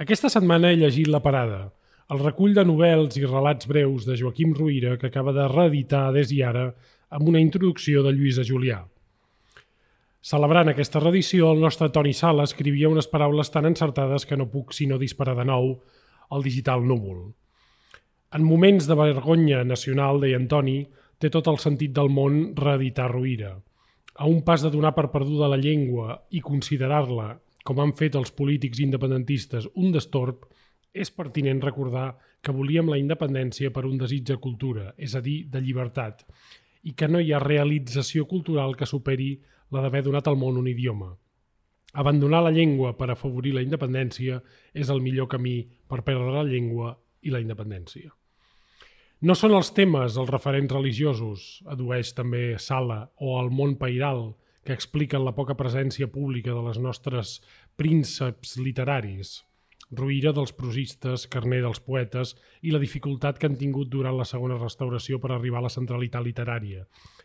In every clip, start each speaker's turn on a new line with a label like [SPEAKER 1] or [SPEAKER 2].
[SPEAKER 1] Aquesta setmana he llegit La Parada, el recull de novel·les i relats breus de Joaquim Ruïra que acaba de reeditar des i ara amb una introducció de Lluïsa Julià. Celebrant aquesta reedició, el nostre Toni Sala escrivia unes paraules tan encertades que no puc sinó disparar de nou al digital núvol. En moments de vergonya nacional, deia Antoni, té tot el sentit del món reeditar Ruïra. A un pas de donar per perduda la llengua i considerar-la, com han fet els polítics independentistes, un destorb, és pertinent recordar que volíem la independència per un desig de cultura, és a dir, de llibertat, i que no hi ha realització cultural que superi la d'haver donat al món un idioma. Abandonar la llengua per afavorir la independència és el millor camí per perdre la llengua i la independència. No són els temes els referents religiosos, adueix també Sala, o el món pairal, que expliquen la poca presència pública de les nostres prínceps literaris, ruïra dels prosistes, carner dels poetes i la dificultat que han tingut durant la segona restauració per arribar a la centralitat literària,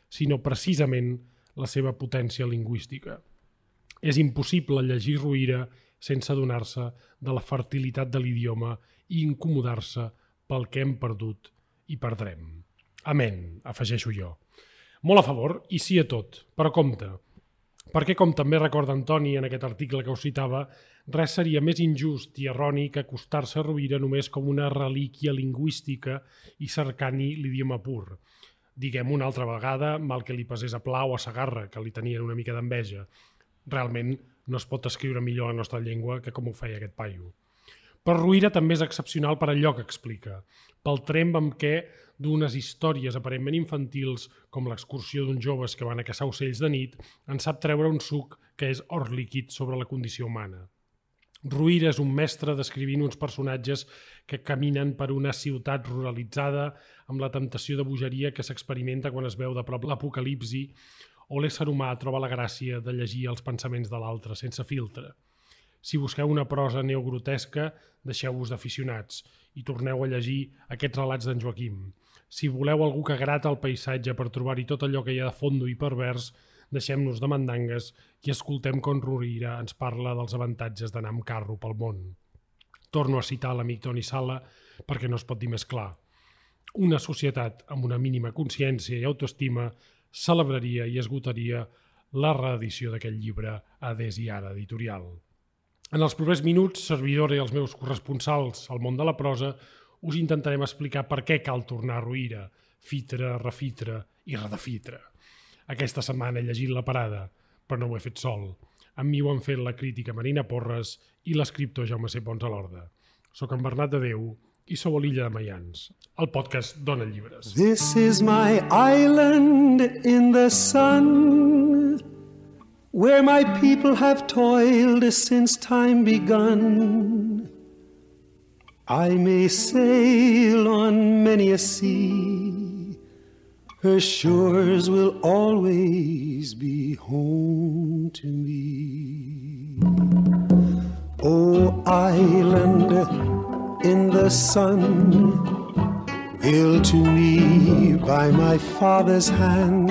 [SPEAKER 1] sinó precisament la seva potència lingüística. És impossible llegir Ruïra sense adonar-se de la fertilitat de l'idioma i incomodar-se pel que hem perdut i perdrem. Amén, afegeixo jo. Molt a favor i sí a tot, però compte. Perquè, com també recorda Antoni en aquest article que us citava, res seria més injust i erroni que acostar-se a Rovira només com una relíquia lingüística i cercant-hi l'idioma pur. Diguem una altra vegada, mal que li passés a Pla o a Sagarra, que li tenien una mica d'enveja. Realment no es pot escriure millor la nostra llengua que com ho feia aquest paio. Però Ruïra també és excepcional per allò que explica, pel tremp amb què d'unes històries aparentment infantils, com l'excursió d'uns joves que van a caçar ocells de nit, en sap treure un suc que és or líquid sobre la condició humana. Ruïra és un mestre descrivint uns personatges que caminen per una ciutat ruralitzada amb la temptació de bogeria que s'experimenta quan es veu de prop l'apocalipsi o l'ésser humà troba la gràcia de llegir els pensaments de l'altre sense filtre. Si busqueu una prosa neogrotesca, deixeu-vos d'aficionats i torneu a llegir aquests relats d'en Joaquim. Si voleu algú que grata el paisatge per trobar-hi tot allò que hi ha de fondo i pervers, deixem-nos de mandangues i escoltem com Rurira ens parla dels avantatges d'anar amb carro pel món. Torno a citar l'amic Toni Sala perquè no es pot dir més clar. Una societat amb una mínima consciència i autoestima celebraria i esgotaria la reedició d'aquest llibre a Des i Ara Editorial. En els propers minuts, servidor i els meus corresponsals al món de la prosa, us intentarem explicar per què cal tornar a Ruïra, fitre, refitre i redefitre. Aquesta setmana he llegit La Parada, però no ho he fet sol. Amb mi ho han fet la crítica Marina Porres i l'escriptor Jaume C. Pons a l'Orda. Soc en Bernat de Déu i sou a l'illa de Mayans. El podcast dona llibres.
[SPEAKER 2] This is my island in the sun where my people have toiled since time begun. I may sail on many a sea, her shores will always be home to me. Oh, island in the sun, built to me by my father's hand.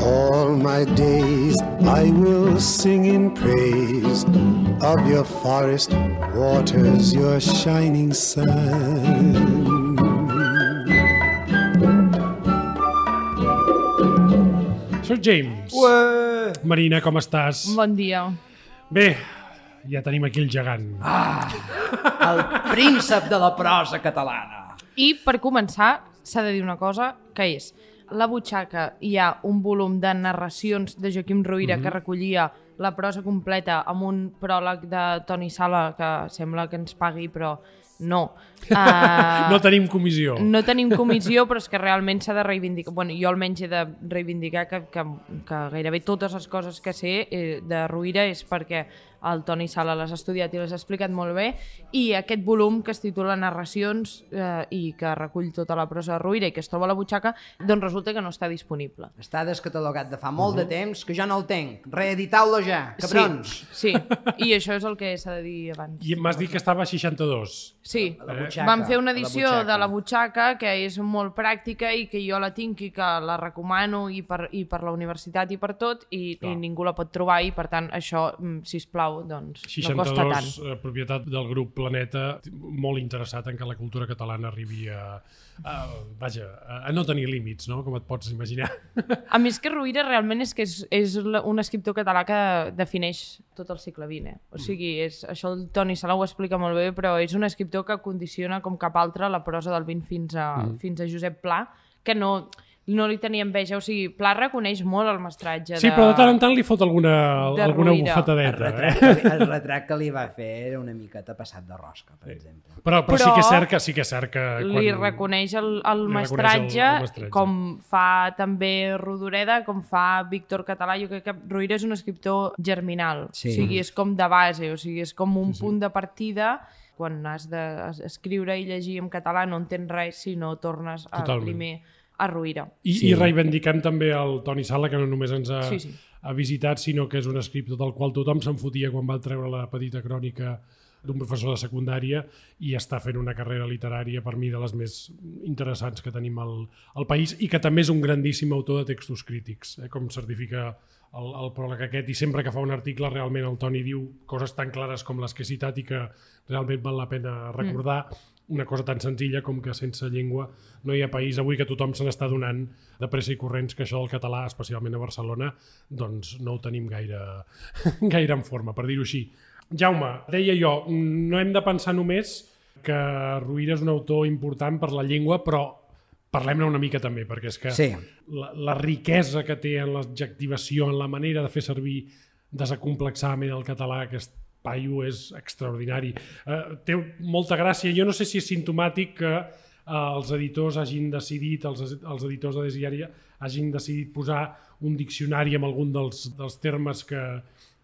[SPEAKER 2] All my days I will sing in praise of your forest waters, your shining sun.
[SPEAKER 1] Soc James.
[SPEAKER 3] Ué!
[SPEAKER 1] Marina, com estàs?
[SPEAKER 4] Bon dia.
[SPEAKER 1] Bé, ja tenim aquí el gegant.
[SPEAKER 3] El príncep de la prosa catalana.
[SPEAKER 4] I per començar, s'ha de dir una cosa, que és la butxaca hi ha un volum de narracions de Joaquim Ruïra que recollia la prosa completa amb un pròleg de Toni Sala que sembla que ens pagui, però no. Uh,
[SPEAKER 1] No tenim comissió.
[SPEAKER 4] no tenim comissió, però és que realment s'ha de reivindicar. Bueno, jo almenys he de reivindicar que, que, que gairebé totes les coses que sé eh, de Ruïra és perquè el Toni Sala les ha estudiat i les ha explicat molt bé i aquest volum que es titula Narracions eh, i que recull tota la prosa de Ruïra i que es troba a la butxaca, doncs resulta que no està disponible.
[SPEAKER 3] Està descatalogat de fa molt de temps que jo no el tenc. Reeditau-lo ja, cabrons.
[SPEAKER 4] Sí, sí, i això és el que s'ha de dir abans.
[SPEAKER 1] I m'has dit que estava a 62.
[SPEAKER 4] Sí,
[SPEAKER 3] A la butxaca,
[SPEAKER 4] vam fer una
[SPEAKER 3] la
[SPEAKER 4] edició
[SPEAKER 3] butxaca.
[SPEAKER 4] de la butxaca que és molt pràctica i que jo la tinc i que la recomano i per, i per la universitat i per tot i,
[SPEAKER 1] Clar.
[SPEAKER 4] i ningú la pot trobar i per tant això, mm, sisplau, Pau, doncs no costa tant.
[SPEAKER 1] 62, eh, propietat del grup Planeta, molt interessat en que la cultura catalana arribi a, a, vaja, a, no tenir límits, no? com et pots imaginar.
[SPEAKER 4] A més que Rovira realment és que és, és un escriptor català que defineix tot el segle XX. Eh? O sigui, és, això el Toni Sala ho explica molt bé, però és un escriptor que condiciona com cap altre la prosa del XX fins a, mm. fins a Josep Pla, que no, no li tenia enveja. O sigui, Pla reconeix molt el mestratge
[SPEAKER 1] Sí,
[SPEAKER 4] de...
[SPEAKER 1] però de tant en tant li fot alguna,
[SPEAKER 4] de
[SPEAKER 1] alguna.
[SPEAKER 5] El
[SPEAKER 1] bufetadeta. Eh?
[SPEAKER 5] retrat, que li, el retrat que li va fer era una miqueta passat de rosca, per exemple.
[SPEAKER 1] Però, però, sí
[SPEAKER 4] Però
[SPEAKER 1] que és cert que, sí que, és cert que
[SPEAKER 4] li reconeix el, el,
[SPEAKER 1] li reconeix el-
[SPEAKER 4] mestratge,
[SPEAKER 1] el mestratge.
[SPEAKER 4] com fa també Rodoreda, com fa Víctor Català. Jo crec que Rovira és un escriptor germinal.
[SPEAKER 5] Sí.
[SPEAKER 4] O sigui, és com de base, o sigui, és com un sí, sí. punt de partida quan has d'escriure i llegir en català no entens res si no tornes a,
[SPEAKER 1] Totalment.
[SPEAKER 4] primer a Rovira.
[SPEAKER 1] I,
[SPEAKER 5] Sí.
[SPEAKER 1] I reivindiquem també el Toni Sala, que no només ens ha,
[SPEAKER 4] Sí, sí.
[SPEAKER 1] ha visitat, sinó que és un escriptor del qual tothom se'n fotia quan va treure la petita crònica d'un professor de secundària i està fent una carrera literària per mi de les més interessants que tenim al, al país i que també és un grandíssim autor de textos crítics, eh, com certifica el, el pròleg aquest, i sempre que fa un article realment el Toni diu coses tan clares com les que he citat i que realment val la pena recordar mm. Una cosa tan senzilla com que sense llengua no hi ha país avui que tothom se n'està donant de pressa i corrents que això del català, especialment a Barcelona, doncs no ho tenim gaire, gaire en forma, per dir-ho així. Jaume, deia jo, no hem de pensar només que Ruïra és un autor important per la llengua, però parlem-ne una mica també, perquè és que
[SPEAKER 5] Sí.
[SPEAKER 1] la, la riquesa que té en l'adjectivació, en la manera de fer servir desacomplexadament el català, aquest paio és extraordinari. Uh, té molta gràcia. Jo no sé si és simptomàtic que uh, els editors hagin decidit, els, els editors de Desiària, hagin decidit posar un diccionari amb algun dels, dels termes que,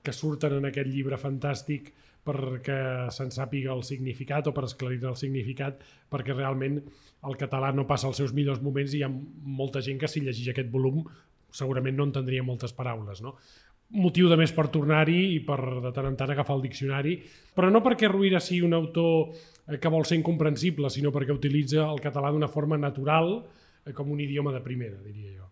[SPEAKER 1] que surten en aquest llibre fantàstic perquè se'n sàpiga el significat o per esclarir el significat, perquè realment el català no passa els seus millors moments i hi ha molta gent que si llegeix aquest volum segurament no entendria moltes paraules. No? Motiu de més per tornar-hi i per de tant en tant agafar el diccionari, però no perquè Ruïra sigui un autor eh, que vol ser incomprensible, sinó perquè utilitza el català d'una forma natural eh, com un idioma de primera, diria jo.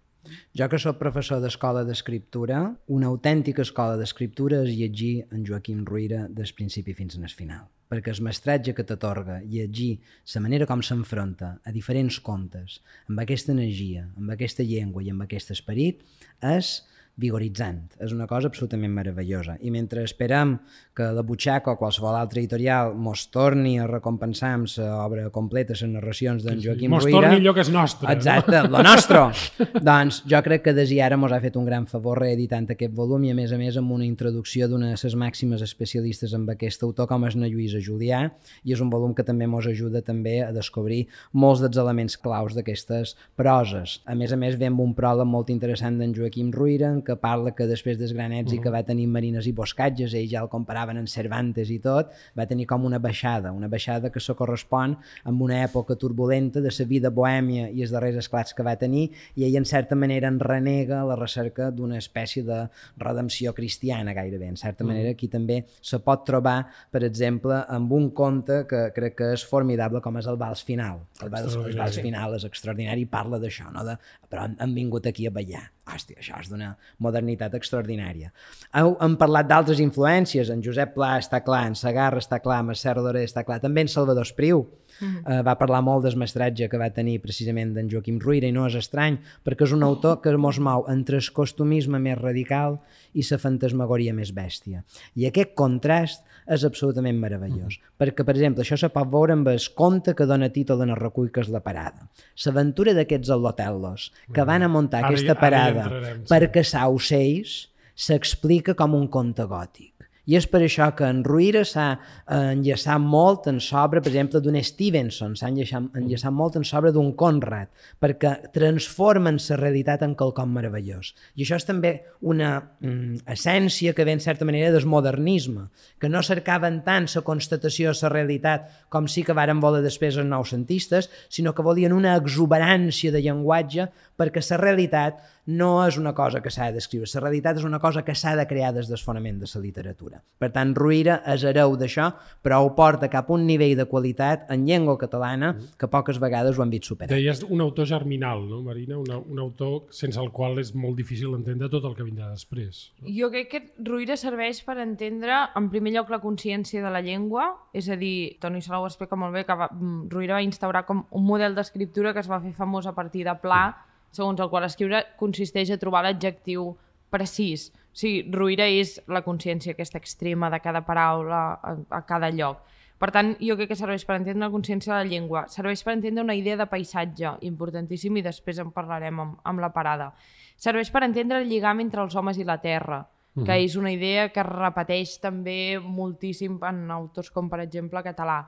[SPEAKER 5] Jo que sóc professor d'escola d'escriptura, una autèntica escola d'escriptura és llegir en Joaquim Ruïra des principi fins al final. Perquè el mestratge que t'atorga llegir la manera com s'enfronta a diferents contes, amb aquesta energia, amb aquesta llengua i amb aquest esperit, és vigoritzant. És una cosa absolutament meravellosa. I mentre esperem que la Butxaca o qualsevol altra editorial mos torni a recompensar amb l'obra completa, les narracions d'en Joaquim
[SPEAKER 1] Mos
[SPEAKER 5] Ruïra...
[SPEAKER 1] torni allò que és nostre.
[SPEAKER 5] Exacte, lo nostre. doncs jo crec que Desiara mos ha fet un gran favor reeditant aquest volum i a més a més amb una introducció d'una de les màximes especialistes amb aquest autor com és na Lluïsa Julià i és un volum que també mos ajuda també a descobrir molts dels elements claus d'aquestes proses. A més a més ve amb un pròleg molt interessant d'en Joaquim Ruïra en que parla que després dels gran èxit que va tenir Marines i Boscatges, ells ja el comparaven amb Cervantes i tot, va tenir com una baixada, una baixada que se correspon amb una època turbulenta de la vida bohèmia i els darrers esclats que va tenir i ell en certa manera en renega la recerca d'una espècie de redempció cristiana gairebé. En certa manera aquí també se pot trobar, per exemple, amb un conte que crec que és formidable com és el vals final. El vals, el vals final és extraordinari i parla d'això, no? de, però han vingut aquí a ballar. Hòstia, això és d'una modernitat extraordinària. Heu, hem parlat d'altres influències, en Josep Pla està clar, en Sagarra està clar, en Mercè Rodoré està clar, també en Salvador Espriu eh, va parlar molt del mestratge que va tenir precisament d'en Joaquim Ruïra i no és estrany, perquè és un autor que mos mou entre el costumisme més radical i la fantasmagoria més bèstia. I aquest contrast és absolutament meravellós, perquè, per exemple, això se pot veure amb el conte que dona títol en el recull que és La Parada. L'aventura d'aquests al·lotellos que van a muntar
[SPEAKER 1] Ara hi-
[SPEAKER 5] aquesta
[SPEAKER 1] ara hi
[SPEAKER 5] parada
[SPEAKER 1] entrarem, sí.
[SPEAKER 5] per caçar ocells s'explica com un conte gòtic. I és per això que en Ruïra s'ha eh, enllaçat molt en sobre, per exemple, d'un Stevenson, s'ha enllaçat, enllaçat molt en sobre d'un Conrad, perquè transformen la realitat en quelcom meravellós. I això és també una mm, essència que ve, en certa manera, del modernisme, que no cercaven tant la constatació de la realitat com sí que varen voler després els noucentistes, sinó que volien una exuberància de llenguatge perquè la realitat no és una cosa que s'ha de descriure, la realitat és una cosa que s'ha de crear des del fonament de la literatura. Per tant, Ruïra és hereu d'això, però ho porta cap a un nivell de qualitat en llengua catalana que poques vegades ho han vist superar.
[SPEAKER 1] Deies un autor germinal, no, Marina? Un, un autor sense el qual és molt difícil entendre tot el que vindrà després.
[SPEAKER 4] Jo crec que Ruïra serveix per entendre, en primer lloc, la consciència de la llengua, és a dir, Toni Sala ho explica molt bé, que va, mm, Ruïra va instaurar com un model d'escriptura que es va fer famós a partir de Pla, segons el qual escriure consisteix a trobar l'adjectiu precís. O sigui, Ruïra és la consciència aquesta extrema de cada paraula a, a cada lloc. Per tant, jo crec que serveix per entendre la consciència de la llengua, serveix per entendre una idea de paisatge, importantíssim, i després en parlarem amb, amb la parada. Serveix per entendre el lligam entre els homes i la terra, que és una idea que es repeteix també moltíssim en autors com, per exemple, català.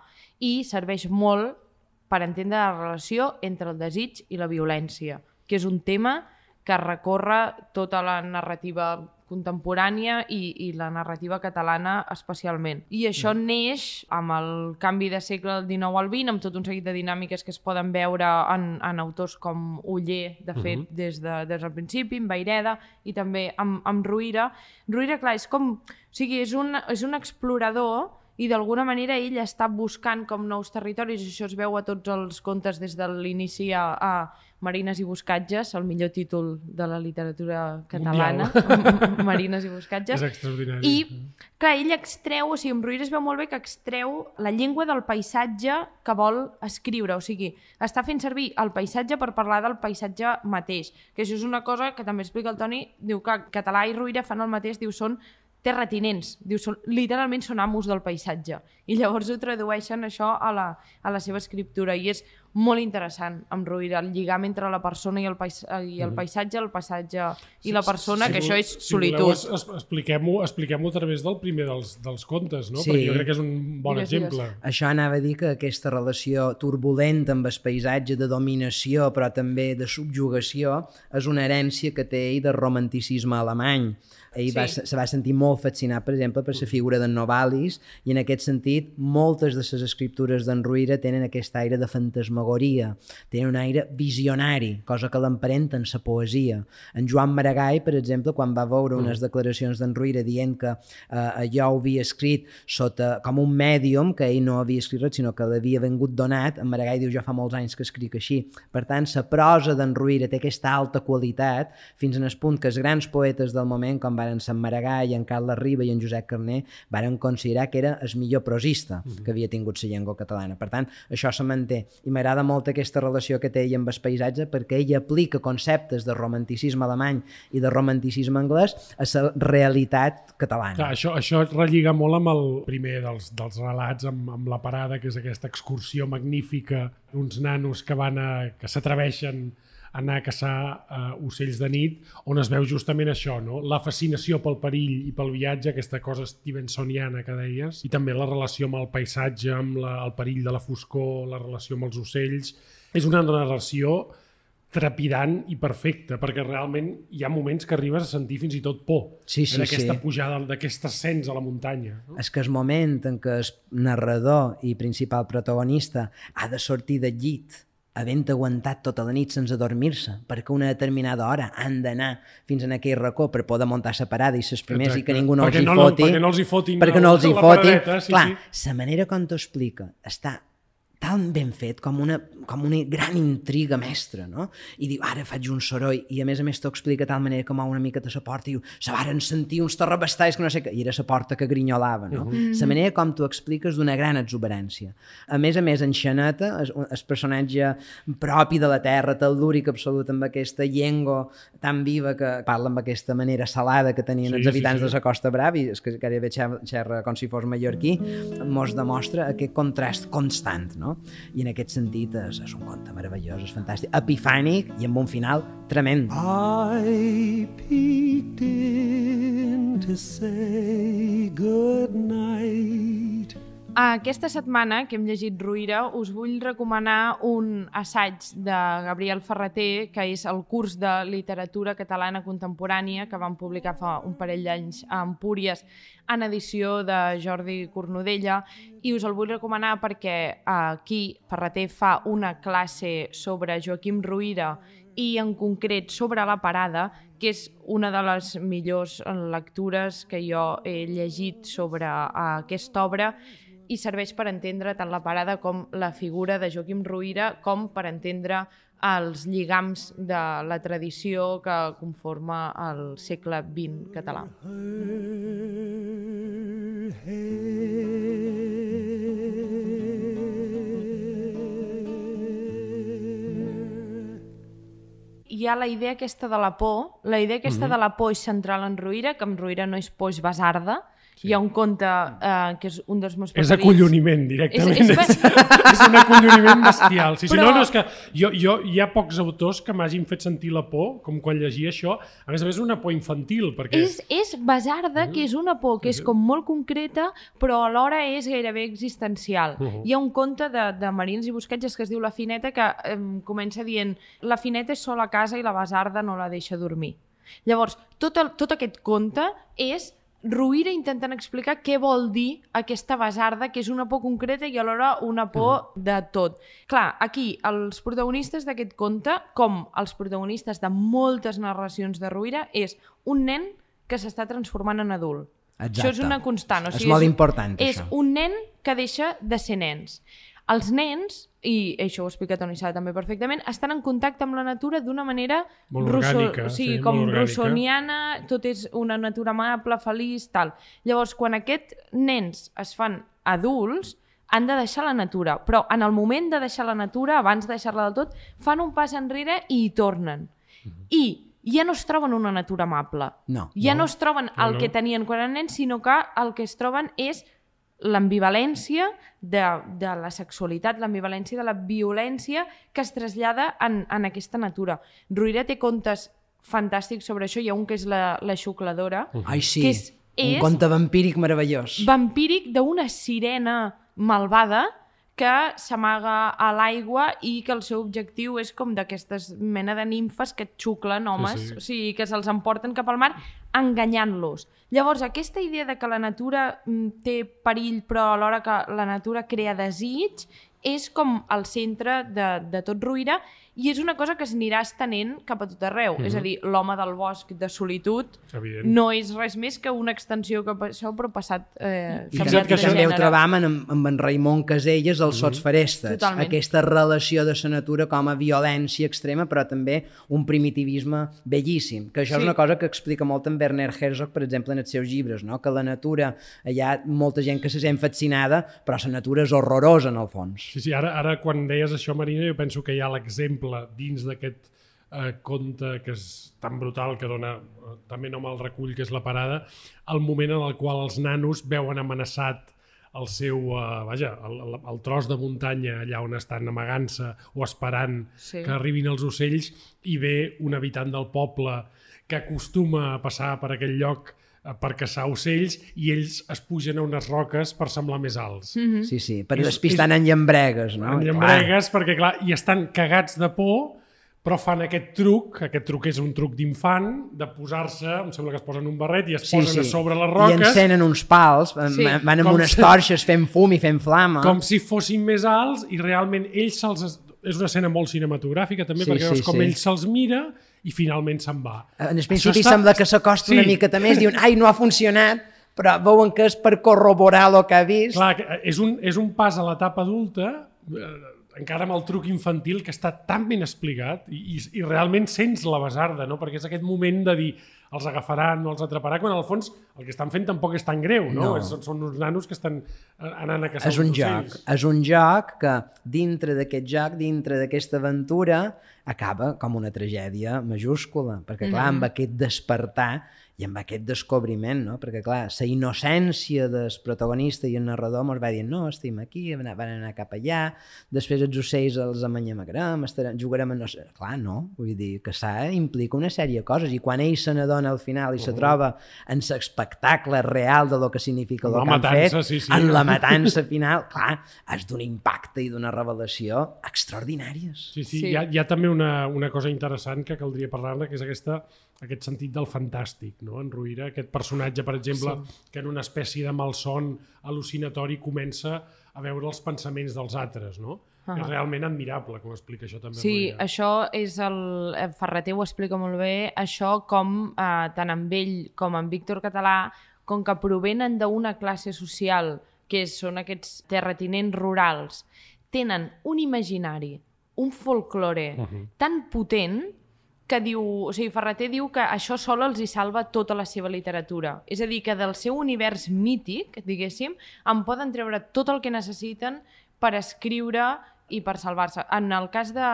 [SPEAKER 4] I serveix molt per entendre la relació entre el desig i la violència, que és un tema que recorre tota la narrativa contemporània i, i la narrativa catalana especialment. I això mm. neix amb el canvi de segle del XIX al XX, amb tot un seguit de dinàmiques que es poden veure en, en autors com Uller, de fet, uh -huh. des, de, des del principi, en Baireda, i també amb, amb Ruïra. Ruïra, clar, és com... O sigui, és un, és un explorador i d'alguna manera ell està buscant com nous territoris, això es veu a tots els contes des de l'inici a, a Marines i Buscatges, el millor títol de la literatura catalana, Marines i Buscatges.
[SPEAKER 1] És extraordinari.
[SPEAKER 4] I, clar, ell extreu, o sigui, en Ruïra es veu molt bé que extreu la llengua del paisatge que vol escriure, o sigui, està fent servir el paisatge per parlar del paisatge mateix, que això és una cosa que també explica el Toni, diu que català i Ruïra fan el mateix, diu, són terratinents, diu, són, literalment són amos del paisatge. I llavors ho tradueixen això a la, a la seva escriptura i és molt interessant amb Ruïra, el lligam entre la persona i el, pais i el paisatge, el paisatge i la persona,
[SPEAKER 1] Si
[SPEAKER 4] que
[SPEAKER 1] vol-
[SPEAKER 4] això és
[SPEAKER 1] si
[SPEAKER 4] solitud.
[SPEAKER 1] voleu, es- es- Expliquem-ho expliquem a través del primer dels, dels contes, no?
[SPEAKER 5] Sí.
[SPEAKER 1] Perquè jo crec que és un bon
[SPEAKER 4] Digues,
[SPEAKER 1] exemple.
[SPEAKER 5] Això anava a dir que aquesta relació turbulenta amb el paisatge de dominació però també de subjugació és una herència que té ell del romanticisme alemany. Ell va,
[SPEAKER 4] Sí.
[SPEAKER 5] se va sentir molt fascinat, per exemple, per la figura d'en Novalis i en aquest sentit moltes de les escriptures d'en Ruïra tenen aquest aire de fantasmagoria, tenen un aire visionari, cosa que l'emparenta en la poesia. En Joan Maragall, per exemple, quan va veure unes declaracions d'en Ruïra dient que eh, allò ho havia escrit sota, com un mèdium, que ell no havia escrit res, sinó que l'havia vengut donat, en Maragall diu, jo fa molts anys que escric així. Per tant, la prosa d'en Ruïra té aquesta alta qualitat, fins en el punt que els grans poetes del moment, com varen Sant Maragall, en Carles Riba i en Josep Carner, varen considerar que era el millor prosista que havia tingut la llengua catalana. Per tant, això se manté. I m'agrada molt aquesta relació que té ell amb el paisatge perquè ell aplica conceptes de romanticisme alemany i de romanticisme anglès a la realitat catalana.
[SPEAKER 1] Clar, això, això relliga molt amb el primer dels, dels relats, amb, amb la parada, que és aquesta excursió magnífica d'uns nanos que van a, que s'atreveixen anar a caçar uh, ocells de nit, on es veu justament això, no? la fascinació pel perill i pel viatge, aquesta cosa stevensoniana que deies, i també la relació amb el paisatge, amb la, el perill de la foscor, la relació amb els ocells. És una narració trepidant i perfecta, perquè realment hi ha moments que arribes a sentir fins i tot por
[SPEAKER 5] Sí, sí,
[SPEAKER 1] d'aquesta
[SPEAKER 5] sí.
[SPEAKER 1] pujada, d'aquest ascens a la muntanya. No?
[SPEAKER 5] És que el moment en què el narrador i principal protagonista ha de sortir del llit havent aguantat tota la nit sense dormir-se, perquè una determinada hora han d'anar fins en aquell racó per poder muntar la parada i ses primers i que
[SPEAKER 1] Exacte.
[SPEAKER 5] ningú no
[SPEAKER 1] Perquè
[SPEAKER 5] els hi
[SPEAKER 1] no
[SPEAKER 5] foti.
[SPEAKER 1] perquè no els hi fotin
[SPEAKER 5] perquè no els hi fotin.
[SPEAKER 1] paradeta, sí,
[SPEAKER 5] Clar,
[SPEAKER 1] sí.
[SPEAKER 5] la manera com t'ho explica està tan ben fet com una, com una gran intriga mestra, no? I diu, ara faig un soroll, i a més a més t'ho explica de tal manera que mou una mica de la porta i diu, se varen sentir uns terrabastalls que no sé què, i era la porta que grinyolava, no? La manera com t'ho expliques d'una gran exuberància. A més a més, en Xaneta, el personatge propi de la terra, tel·lúric absolut, amb aquesta llengua tan viva que parla amb aquesta manera salada que tenien
[SPEAKER 1] Sí,
[SPEAKER 5] els
[SPEAKER 1] sí,
[SPEAKER 5] habitants
[SPEAKER 1] sí.
[SPEAKER 5] de la Costa Brava, i és que gairebé xer- xerra com si fos mallorquí, mos demostra aquest contrast constant, no? I en aquest sentit és, és un conte meravellós, és fantàstic, epifànic i amb un final tremend.
[SPEAKER 2] I peeked in to say good night.
[SPEAKER 4] Aquesta setmana que hem llegit Ruïra us vull recomanar un assaig de Gabriel Ferreter que és el curs de literatura catalana contemporània que van publicar fa un parell d'anys a Empúries en edició de Jordi Cornudella. I us el vull recomanar perquè aquí Ferreter fa una classe sobre Joaquim Ruïra i en concret sobre la parada, que és una de les millors lectures que jo he llegit sobre uh, aquesta obra i serveix per entendre tant la parada com la figura de Joaquim Ruïra com per entendre els lligams de la tradició que conforma el segle XX català. Hi ha la idea aquesta de la por, la idea aquesta
[SPEAKER 1] Mhm.
[SPEAKER 4] de la por és central en Ruïra, que en Ruïra no és por, és basarda. Hi ha un conte eh, que és un dels meus
[SPEAKER 1] És
[SPEAKER 4] preferits.
[SPEAKER 1] acolloniment, directament.
[SPEAKER 4] És-
[SPEAKER 1] És,
[SPEAKER 4] és-
[SPEAKER 1] és, un acolloniment bestial. Sí, sí,
[SPEAKER 4] Però-
[SPEAKER 1] no, no, és que jo, jo, hi ha pocs autors que m'hagin fet sentir la por, com quan llegia això. A més a més, una por infantil, perquè...
[SPEAKER 4] És, és basarda, que és una por que és com molt concreta, però alhora és gairebé existencial. Uh -huh. Hi ha un conte de, de Marins i Busquetges que es diu La Fineta que eh, comença dient la Fineta és sola a casa i la basarda no la deixa dormir. Llavors, tot, el, tot aquest conte és Ruïra intentant explicar què vol dir aquesta basarda, que és una por concreta i alhora una por de tot. Clar, aquí, els protagonistes d'aquest conte, com els protagonistes de moltes narracions de Ruïra, és un nen que s'està transformant en adult.
[SPEAKER 5] Exacte.
[SPEAKER 4] Això és una constant. O
[SPEAKER 5] És
[SPEAKER 4] sigui,
[SPEAKER 5] molt important,
[SPEAKER 4] És
[SPEAKER 5] això.
[SPEAKER 4] un nen que deixa de ser nens. Els nens, i això ho explica Toni Sala també perfectament, estan en contacte amb la natura d'una manera
[SPEAKER 1] Molt orgànica,
[SPEAKER 4] o sigui,
[SPEAKER 1] sí,
[SPEAKER 4] com russoniana, tot és una natura amable, feliç, tal. Llavors, quan aquests nens es fan adults, han de deixar la natura, però en el moment de deixar la natura, abans de deixar-la del tot, fan un pas enrere i hi tornen. I ja no es troben una natura amable.
[SPEAKER 5] No.
[SPEAKER 4] Ja no, es troben el
[SPEAKER 1] no.
[SPEAKER 4] que tenien quan eren nens, sinó que el que es troben és l'ambivalència de, de la sexualitat, l'ambivalència de la violència que es trasllada en, en aquesta natura. Ruïra té contes fantàstics sobre això, hi ha un que és la, la xucladora,
[SPEAKER 5] Ai, sí.
[SPEAKER 4] que és,
[SPEAKER 5] Un
[SPEAKER 4] és
[SPEAKER 5] conte vampíric meravellós.
[SPEAKER 4] vampíric d'una sirena malvada que s'amaga a l'aigua i que el seu objectiu és com d'aquestes mena de nimfes que xuclen homes,
[SPEAKER 1] Sí, sí.
[SPEAKER 4] o sigui, que se'ls emporten cap al mar enganyant-los. Llavors, aquesta idea de que la natura mm, té perill però alhora que la natura crea desig és com el centre de, de tot Ruïra i és una cosa que s'anirà estenent cap a tot arreu. És a dir, l'home del bosc de solitud
[SPEAKER 1] Evident.
[SPEAKER 4] no és res més que una extensió cap a això, però passat eh,
[SPEAKER 5] I
[SPEAKER 1] Fixa't
[SPEAKER 5] que, també ho trobam amb, amb en Raimon Caselles, els Sots Ferestes.
[SPEAKER 4] Totalment.
[SPEAKER 5] Aquesta relació de la natura com a violència extrema, però també un primitivisme bellíssim, que això
[SPEAKER 4] Sí.
[SPEAKER 5] és una cosa que explica molt en Werner Herzog, per exemple, en els seus llibres, no? que la natura, hi ha molta gent que se sent fascinada, però la natura és horrorosa, en el fons.
[SPEAKER 1] Sí, sí, ara, ara quan deies això, Marina, jo penso que hi ha l'exemple dins d'aquest eh, conte que és tan brutal que dona eh, també nom al recull, que és la parada, el moment en el qual els nanos veuen amenaçat el seu, eh, vaja, el, el, el tros de muntanya allà on estan amagant-se o esperant
[SPEAKER 4] Sí.
[SPEAKER 1] que arribin els ocells i ve un habitant del poble que acostuma a passar per aquell lloc per caçar ocells i ells es pugen a unes roques per semblar més alts. Mm.
[SPEAKER 5] Sí, sí, per despistant en llambregues, no?
[SPEAKER 1] en llambregues, perquè clar, i estan cagats de por, però fan aquest truc, aquest truc és un truc d'infant, de posar-se, em sembla que es posen un barret i es
[SPEAKER 5] Sí,
[SPEAKER 1] posen
[SPEAKER 5] sí.
[SPEAKER 1] a sobre les
[SPEAKER 5] I
[SPEAKER 1] roques,
[SPEAKER 5] encenen uns pals,
[SPEAKER 4] sí.
[SPEAKER 5] van amb
[SPEAKER 1] Com
[SPEAKER 5] unes
[SPEAKER 1] si-
[SPEAKER 5] torxes fent fum i fent flama.
[SPEAKER 1] com si fossin més alts, i realment ells se'ls... es- És una escena molt cinematogràfica, també,
[SPEAKER 5] Sí,
[SPEAKER 1] perquè
[SPEAKER 5] sí,
[SPEAKER 1] veus com
[SPEAKER 5] sí.
[SPEAKER 1] ell se'ls mira i finalment se'n va.
[SPEAKER 5] En el principi
[SPEAKER 1] està-
[SPEAKER 5] sembla que s'acosta
[SPEAKER 1] Sí.
[SPEAKER 5] una miqueta més, diuen, ai, no ha funcionat, però veuen que és per corroborar el que ha vist.
[SPEAKER 1] Clar, és un, és un pas a l'etapa adulta, eh, encara amb el truc infantil que està tan ben explicat i, i, i realment sents la besarda, no? perquè és aquest moment de dir els agafaran, no els atraparà, quan al fons el que estan fent tampoc és tan greu, no?
[SPEAKER 5] No.
[SPEAKER 1] Són, són uns nanos que estan eh, anant a caçar
[SPEAKER 5] és un joc, és un joc que dintre d'aquest joc, dintre d'aquesta aventura, acaba com una tragèdia majúscula, perquè clar, amb aquest despertar i amb aquest descobriment, no? perquè clar, la innocència del protagonista i el narrador mos va dir, no, estem aquí, van anar cap allà, després els ocells els amanyamagrem, estarem, jugarem en no sé... Clar, no, vull dir, que s'ha implica una sèrie de coses, i quan ell se n'adona al final i se troba en l'espectacle real de lo que significa el
[SPEAKER 1] La
[SPEAKER 5] que han
[SPEAKER 1] matança,
[SPEAKER 5] fet,
[SPEAKER 1] sí, sí.
[SPEAKER 5] en la matança final, clar, és d'un impacte i d'una revelació extraordinàries.
[SPEAKER 1] Sí, sí,
[SPEAKER 4] Sí.
[SPEAKER 1] Hi, ha, hi ha també una, una cosa interessant que caldria parlar-ne, que és aquesta aquest sentit del fantàstic, no? En Ruïra, aquest personatge, per exemple, sí. que en una espècie de malson al·lucinatori comença a veure els pensaments dels altres, no? Uh -huh. És realment admirable com explica això també.
[SPEAKER 4] Sí,
[SPEAKER 1] Ruïra.
[SPEAKER 4] això és el... el Ferreter ho explica molt bé, això com eh, tant amb ell com amb Víctor Català, com que provenen d'una classe social que són aquests terratinents rurals, tenen un imaginari, un folklore uh -huh. tan potent que diu, o sigui, Ferreter diu que això sol els hi salva tota la seva literatura. És a dir, que del seu univers mític, diguéssim, en poden treure tot el que necessiten per escriure i per salvar-se. En el cas de,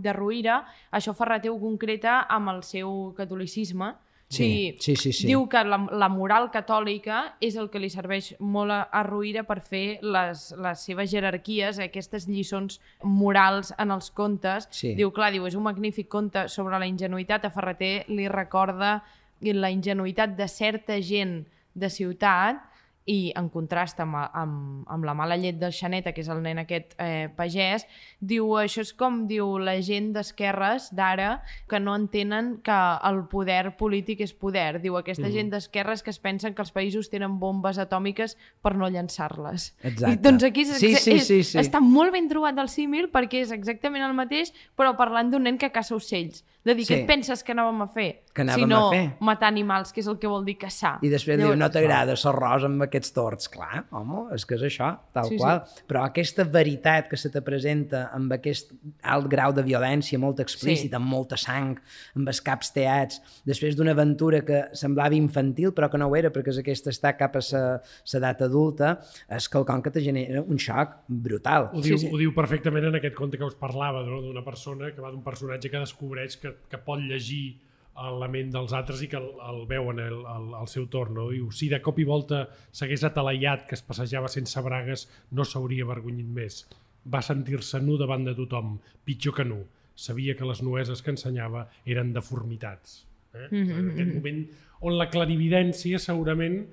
[SPEAKER 4] de Ruïra, això Ferreter ho concreta amb el seu catolicisme,
[SPEAKER 5] Sí, sí, sí, sí.
[SPEAKER 4] Diu que la, la moral catòlica és el que li serveix molt a, a Ruïra per fer les, les seves jerarquies, aquestes lliçons morals en els contes.
[SPEAKER 5] Sí.
[SPEAKER 4] Diu, clar, diu, és un magnífic conte sobre la ingenuïtat. A Ferreter li recorda la ingenuïtat de certa gent de ciutat i en contrast amb, amb, amb la mala llet del Xaneta, que és el nen aquest eh, pagès, diu, això és com diu la gent d'esquerres d'ara que no entenen que el poder polític és poder. Diu, aquesta mm. gent d'esquerres que es pensen que els països tenen bombes atòmiques per no llançar-les. I, doncs aquí és,
[SPEAKER 5] Sí, sí,
[SPEAKER 4] és,
[SPEAKER 5] sí, sí.
[SPEAKER 4] està molt ben trobat el símil perquè és exactament el mateix, però parlant d'un nen que caça ocells. De dir,
[SPEAKER 5] Sí.
[SPEAKER 4] què et penses que anàvem a fer?
[SPEAKER 5] Que anàvem
[SPEAKER 4] si no,
[SPEAKER 5] a fer.
[SPEAKER 4] matar animals, que és el que vol dir caçar.
[SPEAKER 5] I després
[SPEAKER 4] Llavors-
[SPEAKER 5] diu, no t'agrada l'arròs amb aquests torts. Clar, home, és que és això, tal
[SPEAKER 4] Sí, sí.
[SPEAKER 5] qual. Però aquesta veritat que se te presenta amb aquest alt grau de violència molt explícita,
[SPEAKER 4] Sí.
[SPEAKER 5] amb molta sang, amb els caps teats, després d'una aventura que semblava infantil, però que no ho era, perquè és aquesta està cap a l'edat adulta, és quelcom que te genera un xoc brutal.
[SPEAKER 1] Ho diu,
[SPEAKER 4] sí.
[SPEAKER 1] ho diu perfectament en aquest conte que us parlava, no? d'una persona que va d'un personatge que descobreix que, que pot llegir la ment dels altres i que el, el veuen el, el, al seu torn. No? Diu, si de cop i volta s'hagués atalaiat que es passejava sense bragues, no s'hauria avergonyit més. Va sentir-se nu davant de tothom, pitjor que nu. Sabia que les nueses que ensenyava eren deformitats. Eh? Mm -hmm. En aquest moment on la clarividència segurament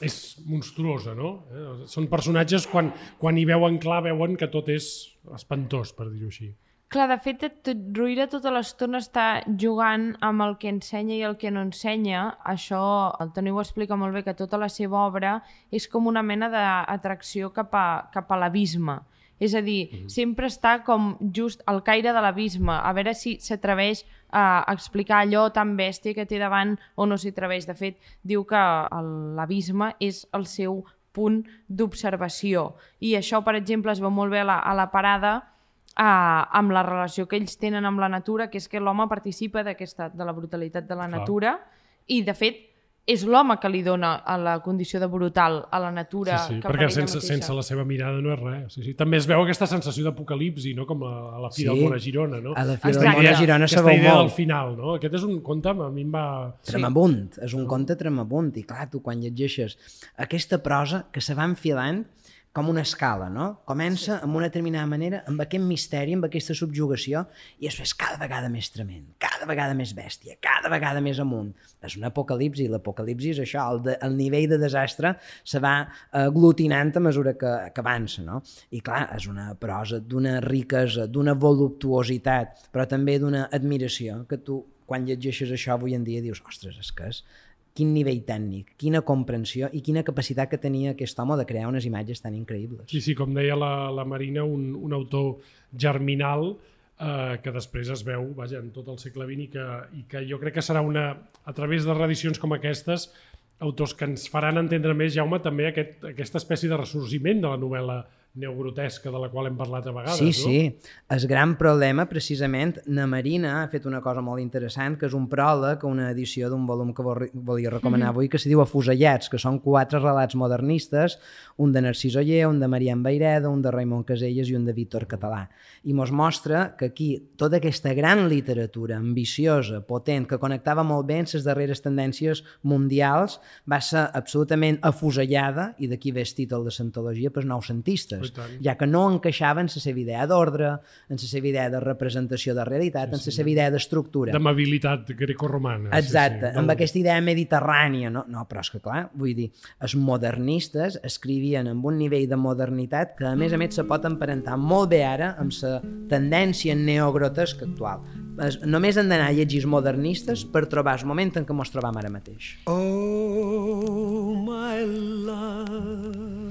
[SPEAKER 1] és monstruosa, no? Eh? Són personatges, quan, quan hi veuen clar, veuen que tot és espantós, per dir-ho així.
[SPEAKER 4] Clar, de fet, tot, Ruïra tota l'estona està jugant amb el que ensenya i el que no ensenya. Això, el Toni ho explica molt bé, que tota la seva obra és com una mena d'atracció cap a, cap a l'abisme. És a dir, mm -hmm. sempre està com just al caire de l'abisme, a veure si s'atreveix a explicar allò tan bèstia que té davant o no s'hi atreveix. De fet, diu que l'abisme és el seu punt d'observació. I això, per exemple, es veu molt bé a la, a la parada uh, amb la relació que ells tenen amb la natura, que és que l'home participa d'aquesta de la brutalitat de la
[SPEAKER 1] Clar.
[SPEAKER 4] natura i, de fet, és l'home que li dona a la condició de brutal a la natura
[SPEAKER 1] Sí, sí,
[SPEAKER 4] que
[SPEAKER 1] perquè sense,
[SPEAKER 4] mateixa.
[SPEAKER 1] sense la seva mirada no és res. Sí, sí. També es veu aquesta sensació d'apocalipsi, no? com a, a la fi
[SPEAKER 5] Sí.
[SPEAKER 1] del món a Girona. No?
[SPEAKER 5] A la fi
[SPEAKER 4] del món a
[SPEAKER 5] Girona se veu molt.
[SPEAKER 1] del final. No? Aquest és un conte, a mi em va...
[SPEAKER 5] Tremabunt, és un conte tremabunt i clar, tu quan llegeixes aquesta prosa que se va enfilant com una escala, no? Comença amb una determinada manera, amb aquest misteri, amb aquesta subjugació, i després cada vegada més trement, cada vegada més bèstia, cada vegada més amunt. És un apocalipsi, l'apocalipsi és això, el, de, el nivell de desastre se va aglutinant a mesura que, que avança, no? I clar, és una prosa d'una riquesa, d'una voluptuositat, però també d'una admiració, que tu, quan llegeixes això avui en dia, dius, ostres, és que és quin nivell tècnic, quina comprensió i quina capacitat que tenia aquest home de crear unes imatges tan increïbles.
[SPEAKER 1] Sí, sí, com deia la, la Marina, un, un autor germinal eh, que després es veu vaja, en tot el segle XX i que, i que jo crec que serà una, a través de reedicions com aquestes, autors que ens faran entendre més, Jaume, també aquest, aquesta espècie de ressorgiment de la novel·la neogrotesca de la qual hem parlat a vegades.
[SPEAKER 5] Sí,
[SPEAKER 1] no?
[SPEAKER 5] sí. El gran problema, precisament, na Marina ha fet una cosa molt interessant, que és un pròleg, una edició d'un volum que vol- volia recomanar avui, que se diu Afusellats, que són quatre relats modernistes, un de Narcís Oller, un de Marian Baireda, un de Raimon Caselles i un de Víctor Català. I mos mostra que aquí tota aquesta gran literatura ambiciosa, potent, que connectava molt bé amb les darreres tendències mundials, va ser absolutament afusellada, i d'aquí ve el títol de l'antologia, pels noucentistes,
[SPEAKER 1] I tant.
[SPEAKER 5] ja que no encaixava en la seva idea d'ordre, en la seva idea de representació de realitat, en la seva idea d'estructura.
[SPEAKER 1] D'amabilitat grecorromana.
[SPEAKER 5] Exacte,
[SPEAKER 1] sí, sí.
[SPEAKER 5] amb aquesta idea mediterrània. No, no, però és que clar, vull dir, els modernistes escrivien amb un nivell de modernitat que a més a més se pot emparentar molt bé ara amb la tendència neogrotesca actual. es, només hem d'anar a llegir els modernistes per trobar el moment en què mos trobam ara mateix.
[SPEAKER 2] Oh, my love,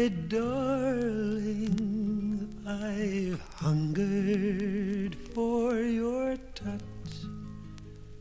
[SPEAKER 2] my darling, I've hungered for your.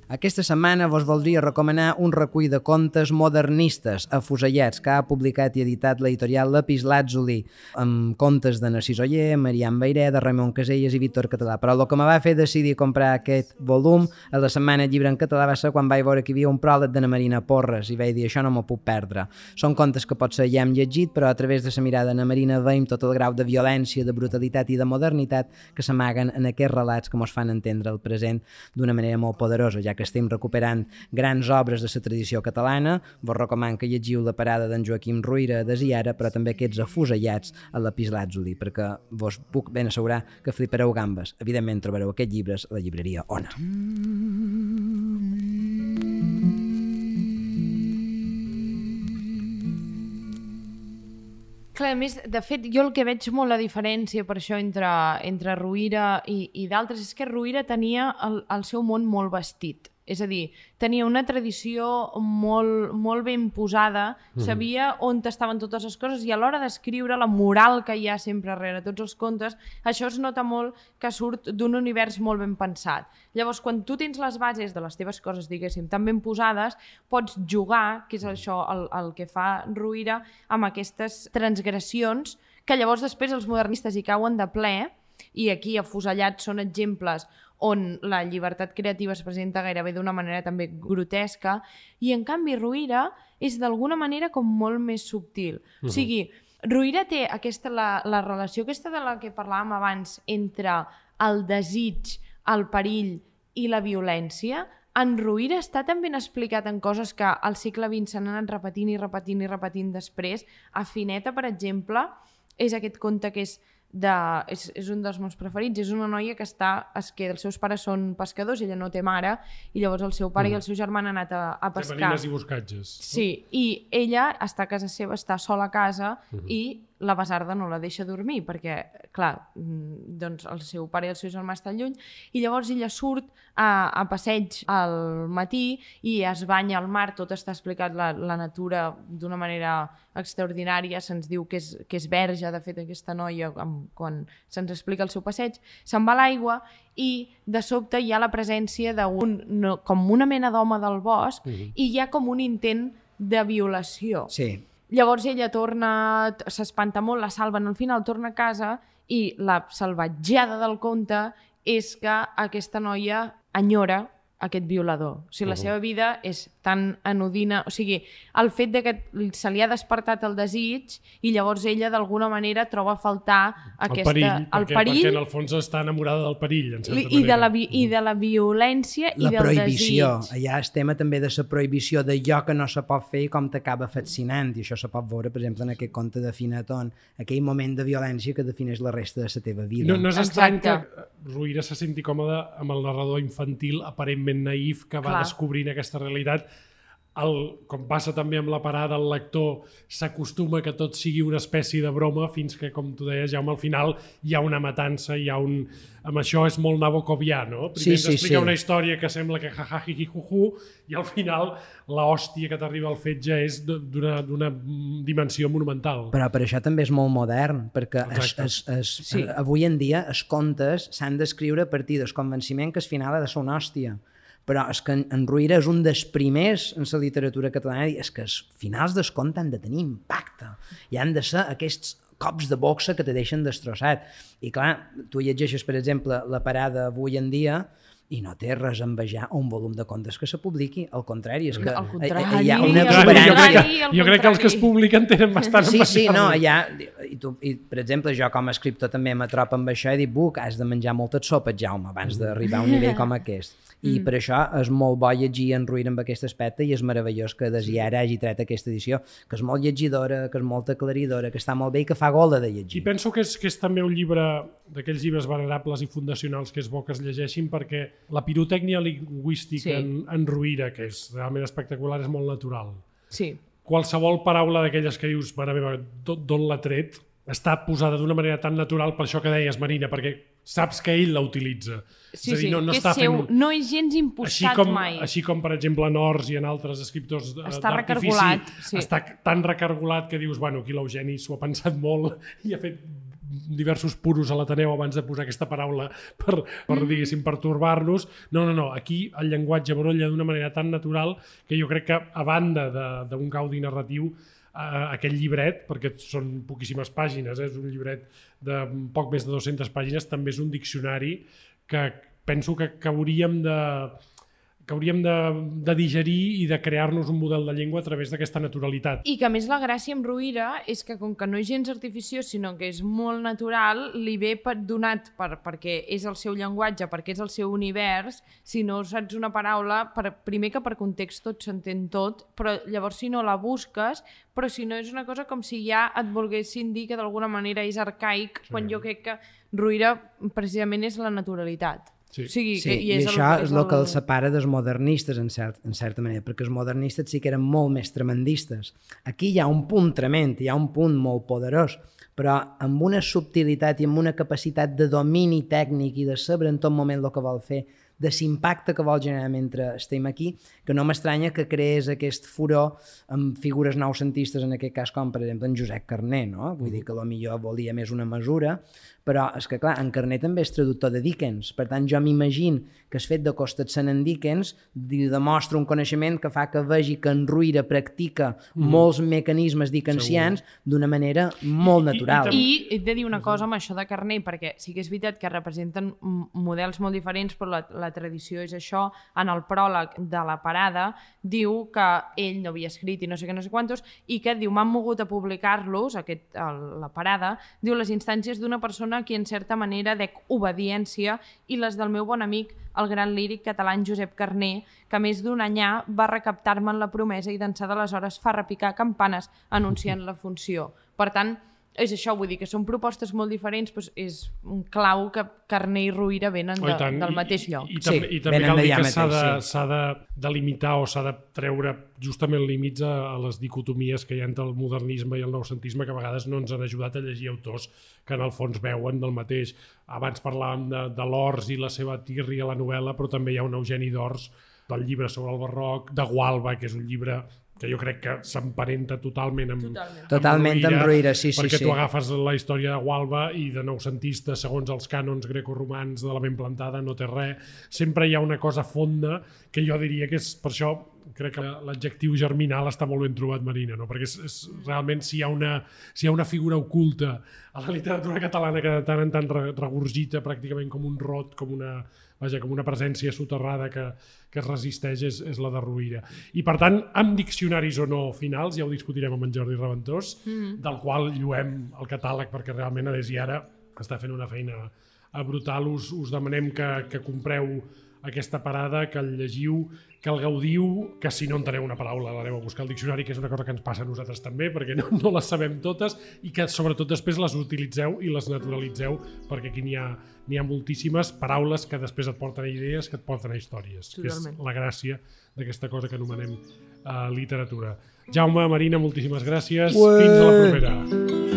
[SPEAKER 5] Aquesta setmana vos voldria recomanar un recull de contes modernistes afusellats que ha publicat i editat l'editorial Lapis Lazuli amb contes de Narcís Oller, Marian de Ramon Caselles i Víctor Català. Però el que me va fer decidir comprar aquest volum a la setmana llibre en català va ser quan vaig veure que hi havia un pròleg d'Anna Marina Porres i vaig dir això no m'ho puc perdre. Són contes que potser ja hem llegit però a través de la mirada d'Anna Marina veiem tot el grau de violència, de brutalitat i de modernitat que s'amaguen en aquests relats que mos fan entendre el present d'una manera molt poderosa, ja estem recuperant grans obres de la tradició catalana, vos recomano que llegiu la parada d'en Joaquim Ruïra de Ziara, però també aquests afusellats a la perquè vos puc ben assegurar que flipareu gambes. Evidentment trobareu aquests llibres a la llibreria Ona.
[SPEAKER 4] Clar, més, de fet, jo el que veig molt la diferència per això entre, entre Ruïra i, i d'altres és que Ruïra tenia el, el seu món molt vestit. És a dir, tenia una tradició molt, molt ben posada, mm. sabia on estaven totes les coses i a l'hora d'escriure la moral que hi ha sempre darrere tots els contes, això es nota molt que surt d'un univers molt ben pensat. Llavors, quan tu tens les bases de les teves coses, diguéssim, tan ben posades, pots jugar, que és això el, el que fa Ruïra, amb aquestes transgressions que llavors després els modernistes hi cauen de ple i aquí afusellats són exemples on la llibertat creativa es presenta gairebé d'una manera també grotesca, i en canvi Ruïra és d'alguna manera com molt més subtil. Uh -huh. O sigui, Ruïra té aquesta, la, la relació aquesta de la que parlàvem abans entre el desig, el perill i la violència, en Ruïra està tan ben explicat en coses que al segle XX s'han anat repetint i repetint i repetint després. A Fineta, per exemple, és aquest conte que és de, és, és un dels meus preferits. És una noia que està... És que els seus pares són pescadors, ella no té mare, i llavors el seu pare mm. i el seu germà han anat a, a pescar.
[SPEAKER 1] I boscatges.
[SPEAKER 4] Sí, i ella està a casa seva, està sola a casa, mm -hmm. i la besarda no la deixa dormir perquè, clar, mm, doncs el seu pare i el seu germà estan lluny i llavors ella surt a, a passeig al matí i es banya al mar, tot està explicat la, la natura d'una manera extraordinària, se'ns diu que és, que és verge, de fet, aquesta noia amb, quan se'ns explica el seu passeig, se'n va a l'aigua i de sobte hi ha la presència d'un, no, com una mena d'home del bosc uh -huh. i hi ha com un intent de violació.
[SPEAKER 5] Sí,
[SPEAKER 4] Llavors ella torna, s'espanta molt, la salven, al final torna a casa i la salvatjada del conte és que aquesta noia enyora aquest violador. O sigui, la uh -huh. seva vida és tan anodina... O sigui, el fet de que se li ha despertat el desig i llavors ella d'alguna manera troba a faltar aquesta...
[SPEAKER 1] El perill,
[SPEAKER 4] el
[SPEAKER 1] perquè,
[SPEAKER 4] perill
[SPEAKER 1] perquè en el fons està enamorada del perill, en certa
[SPEAKER 4] i,
[SPEAKER 1] manera.
[SPEAKER 4] de la, vi- i de la violència
[SPEAKER 5] la
[SPEAKER 4] i del
[SPEAKER 5] prohibició.
[SPEAKER 4] desig.
[SPEAKER 5] Allà el tema també de la prohibició d'allò que no se pot fer i com t'acaba fascinant. I això se pot veure, per exemple, en aquest conte de Finetón, aquell moment de violència que defineix la resta de la teva vida.
[SPEAKER 1] No, no és estrany que
[SPEAKER 4] Exacte.
[SPEAKER 1] Ruïra se senti còmode amb el narrador infantil aparentment naïf que va
[SPEAKER 4] Clar.
[SPEAKER 1] descobrint aquesta realitat. El, com passa també amb la parada, el lector s'acostuma que tot sigui una espècie de broma fins que, com tu deies, Jaume, al final hi ha una matança, hi ha un... Amb això és molt nabocovià, no?
[SPEAKER 5] Sí,
[SPEAKER 1] Primer
[SPEAKER 5] sí,
[SPEAKER 1] t'explica
[SPEAKER 5] sí.
[SPEAKER 1] una història que sembla que jaja, jiji, juju, i al final la hòstia que t'arriba al fetge és d'una dimensió monumental.
[SPEAKER 5] Però per això també és molt modern, perquè es, es, es,
[SPEAKER 4] Sí.
[SPEAKER 5] sí. avui en dia els contes s'han d'escriure a partir del convenciment que el final ha de ser una hòstia. Però és que en, en Ruïra és un dels primers en la literatura catalana és que els finals del conte han de tenir impacte i han de ser aquests cops de boxa que te deixen destrossat. I clar, tu llegeixes, per exemple, la parada avui en dia i no té res a envejar un volum de contes que se publiqui. Al contrari, és que
[SPEAKER 4] Al
[SPEAKER 5] hi-
[SPEAKER 4] contrari,
[SPEAKER 5] hi ha una
[SPEAKER 1] Clar, jo crec
[SPEAKER 5] exuberància
[SPEAKER 1] que, jo crec que els que es publiquen tenen bastant
[SPEAKER 5] Sí, sí, no, ja, i, tu, i, per exemple, jo com a escriptor també m'atropo amb això i dic, buc, has de menjar moltes sopes, Jaume, abans d'arribar a un nivell com aquest. I per això és molt bo llegir en Ruïr amb aquest aspecte i és meravellós que Desiara hagi tret aquesta edició, que és molt llegidora, que és molt aclaridora, que està molt bé i que fa gola de
[SPEAKER 1] I
[SPEAKER 5] llegir.
[SPEAKER 1] penso que és, que és també un llibre d'aquells llibres venerables i fundacionals que és bo que es llegeixin perquè la pirotècnia lingüística
[SPEAKER 4] Sí.
[SPEAKER 1] en, en Ruïra, que és realment espectacular, és molt natural.
[SPEAKER 4] Sí.
[SPEAKER 1] Qualsevol paraula d'aquelles que dius, mare meva, d'on l'ha tret, està posada d'una manera tan natural per això que deies, Marina, perquè saps que ell la utilitza.
[SPEAKER 4] Sí, sí, que és seu, no és gens
[SPEAKER 1] així
[SPEAKER 4] impostat
[SPEAKER 1] com,
[SPEAKER 4] mai.
[SPEAKER 1] així com, per exemple, en Ors i en altres escriptors
[SPEAKER 4] Està recargolat, sí.
[SPEAKER 1] està tan recargolat que dius, bueno, aquí l'Eugeni s'ho ha pensat molt i ha fet diversos puros a l'Ateneu abans de posar aquesta paraula per, per
[SPEAKER 4] Mm.
[SPEAKER 1] diguéssim, pertorbar-nos. No, no, no, aquí el llenguatge brolla d'una manera tan natural que jo crec que, a banda de- d'un gaudi narratiu, eh, aquest llibret, perquè són poquíssimes pàgines, eh, és un llibret de poc més de 200 pàgines, també és un diccionari que penso que, que hauríem de que hauríem de, de digerir i de crear-nos un model de llengua a través d'aquesta naturalitat.
[SPEAKER 4] I que a més la gràcia amb Ruïra és que com que no és gens artificiós sinó que és molt natural, li ve per, donat per, perquè és el seu llenguatge, perquè és el seu univers, si no saps una paraula, per, primer que per context tot s'entén tot, però llavors si no la busques, però si no és una cosa com si ja et volguessin dir que d'alguna manera és arcaic, sí. quan jo crec que Ruïra precisament és la naturalitat.
[SPEAKER 1] Sí.
[SPEAKER 4] O sigui,
[SPEAKER 5] Sí,
[SPEAKER 4] que,
[SPEAKER 5] i,
[SPEAKER 4] és
[SPEAKER 5] això és el que els separa dels modernistes, en, cert, en certa manera, perquè els modernistes sí que eren molt més tremendistes. Aquí hi ha un punt tremend, hi ha un punt molt poderós, però amb una subtilitat i amb una capacitat de domini tècnic i de saber en tot moment el que vol fer, de l'impacte que vol generar mentre estem aquí, que no m'estranya que creés aquest furor amb figures noucentistes, en aquest cas com per exemple en Josep Carné, no? Vull dir que millor volia més una mesura, però és que clar, en Carné també és traductor de Dickens, per tant jo m'imagino que el fet de costar-se'n en Dickens demostra un coneixement que fa que vegi que en Ruïra practica molts mecanismes dickensians d'una manera molt
[SPEAKER 1] I- i- i
[SPEAKER 5] natural.
[SPEAKER 4] I he de dir una cosa amb això de Carné, perquè sí que és veritat que representen models molt diferents, però la, la tradició és això. En el pròleg de la parada diu que ell no havia escrit i no sé què, no sé quantos, i que diu, m'han mogut a publicar-los, aquest, el, la parada, diu les instàncies d'una persona qui en certa manera dec obediència i les del meu bon amic, el gran líric català Josep Carné, que més d'un anyà va recaptar-me en la promesa i d'ençà d'aleshores fa repicar campanes anunciant la funció. Per tant, és això, vull dir que són propostes molt diferents, doncs és un clau que Carné i Ruïra venen
[SPEAKER 1] Oh,
[SPEAKER 4] de,
[SPEAKER 1] i tant.
[SPEAKER 4] del
[SPEAKER 1] I-
[SPEAKER 4] mateix
[SPEAKER 1] i,
[SPEAKER 4] lloc.
[SPEAKER 1] I, i, també,
[SPEAKER 5] Sí,
[SPEAKER 1] i també cal dir que s'ha de,
[SPEAKER 5] sí.
[SPEAKER 1] de delimitar o s'ha de treure justament límits a, a les dicotomies que hi ha entre el modernisme i el noucentisme que a vegades no ens han ajudat a llegir autors que en el fons veuen del mateix. Abans parlàvem de, de l'Ors i la seva tirri a la novel·la, però també hi ha un Eugeni d'Ors del llibre sobre el barroc, de Gualba, que és un llibre que jo crec que s'emparenta totalment amb,
[SPEAKER 4] Totalment.
[SPEAKER 5] Totalment amb Ruïra, sí, sí,
[SPEAKER 1] perquè
[SPEAKER 5] sí.
[SPEAKER 1] tu agafes la història de Gualba i de noucentista, segons els cànons grecoromans de la ben plantada, no té res. Sempre hi ha una cosa fonda que jo diria que és, per això crec que l'adjectiu germinal està molt ben trobat, Marina, no? perquè és, és realment si hi, ha una, si hi ha una figura oculta a la literatura catalana que de tant en tant re- regurgita pràcticament com un rot, com una, vaja, com una presència soterrada que, que es resisteix és, és la de Ruïra. I per tant, amb diccionaris o no finals, ja ho discutirem amb en Jordi Reventós, mm. del qual lluem el catàleg perquè realment a des i ara està fent una feina brutal. Us, us demanem que, que compreu aquesta parada, que el llegiu, que el gaudiu, que si no enteneu una paraula l'aneu a buscar al diccionari, que és una cosa que ens passa a nosaltres també, perquè no, no les sabem totes, i que sobretot després les utilitzeu i les naturalitzeu, perquè aquí n'hi ha, n'hi ha moltíssimes paraules que després et porten a idees, que et porten a històries, que és la gràcia d'aquesta cosa que anomenem uh, literatura. Jaume, Marina, moltíssimes gràcies.
[SPEAKER 5] Ué!
[SPEAKER 1] Fins a la propera.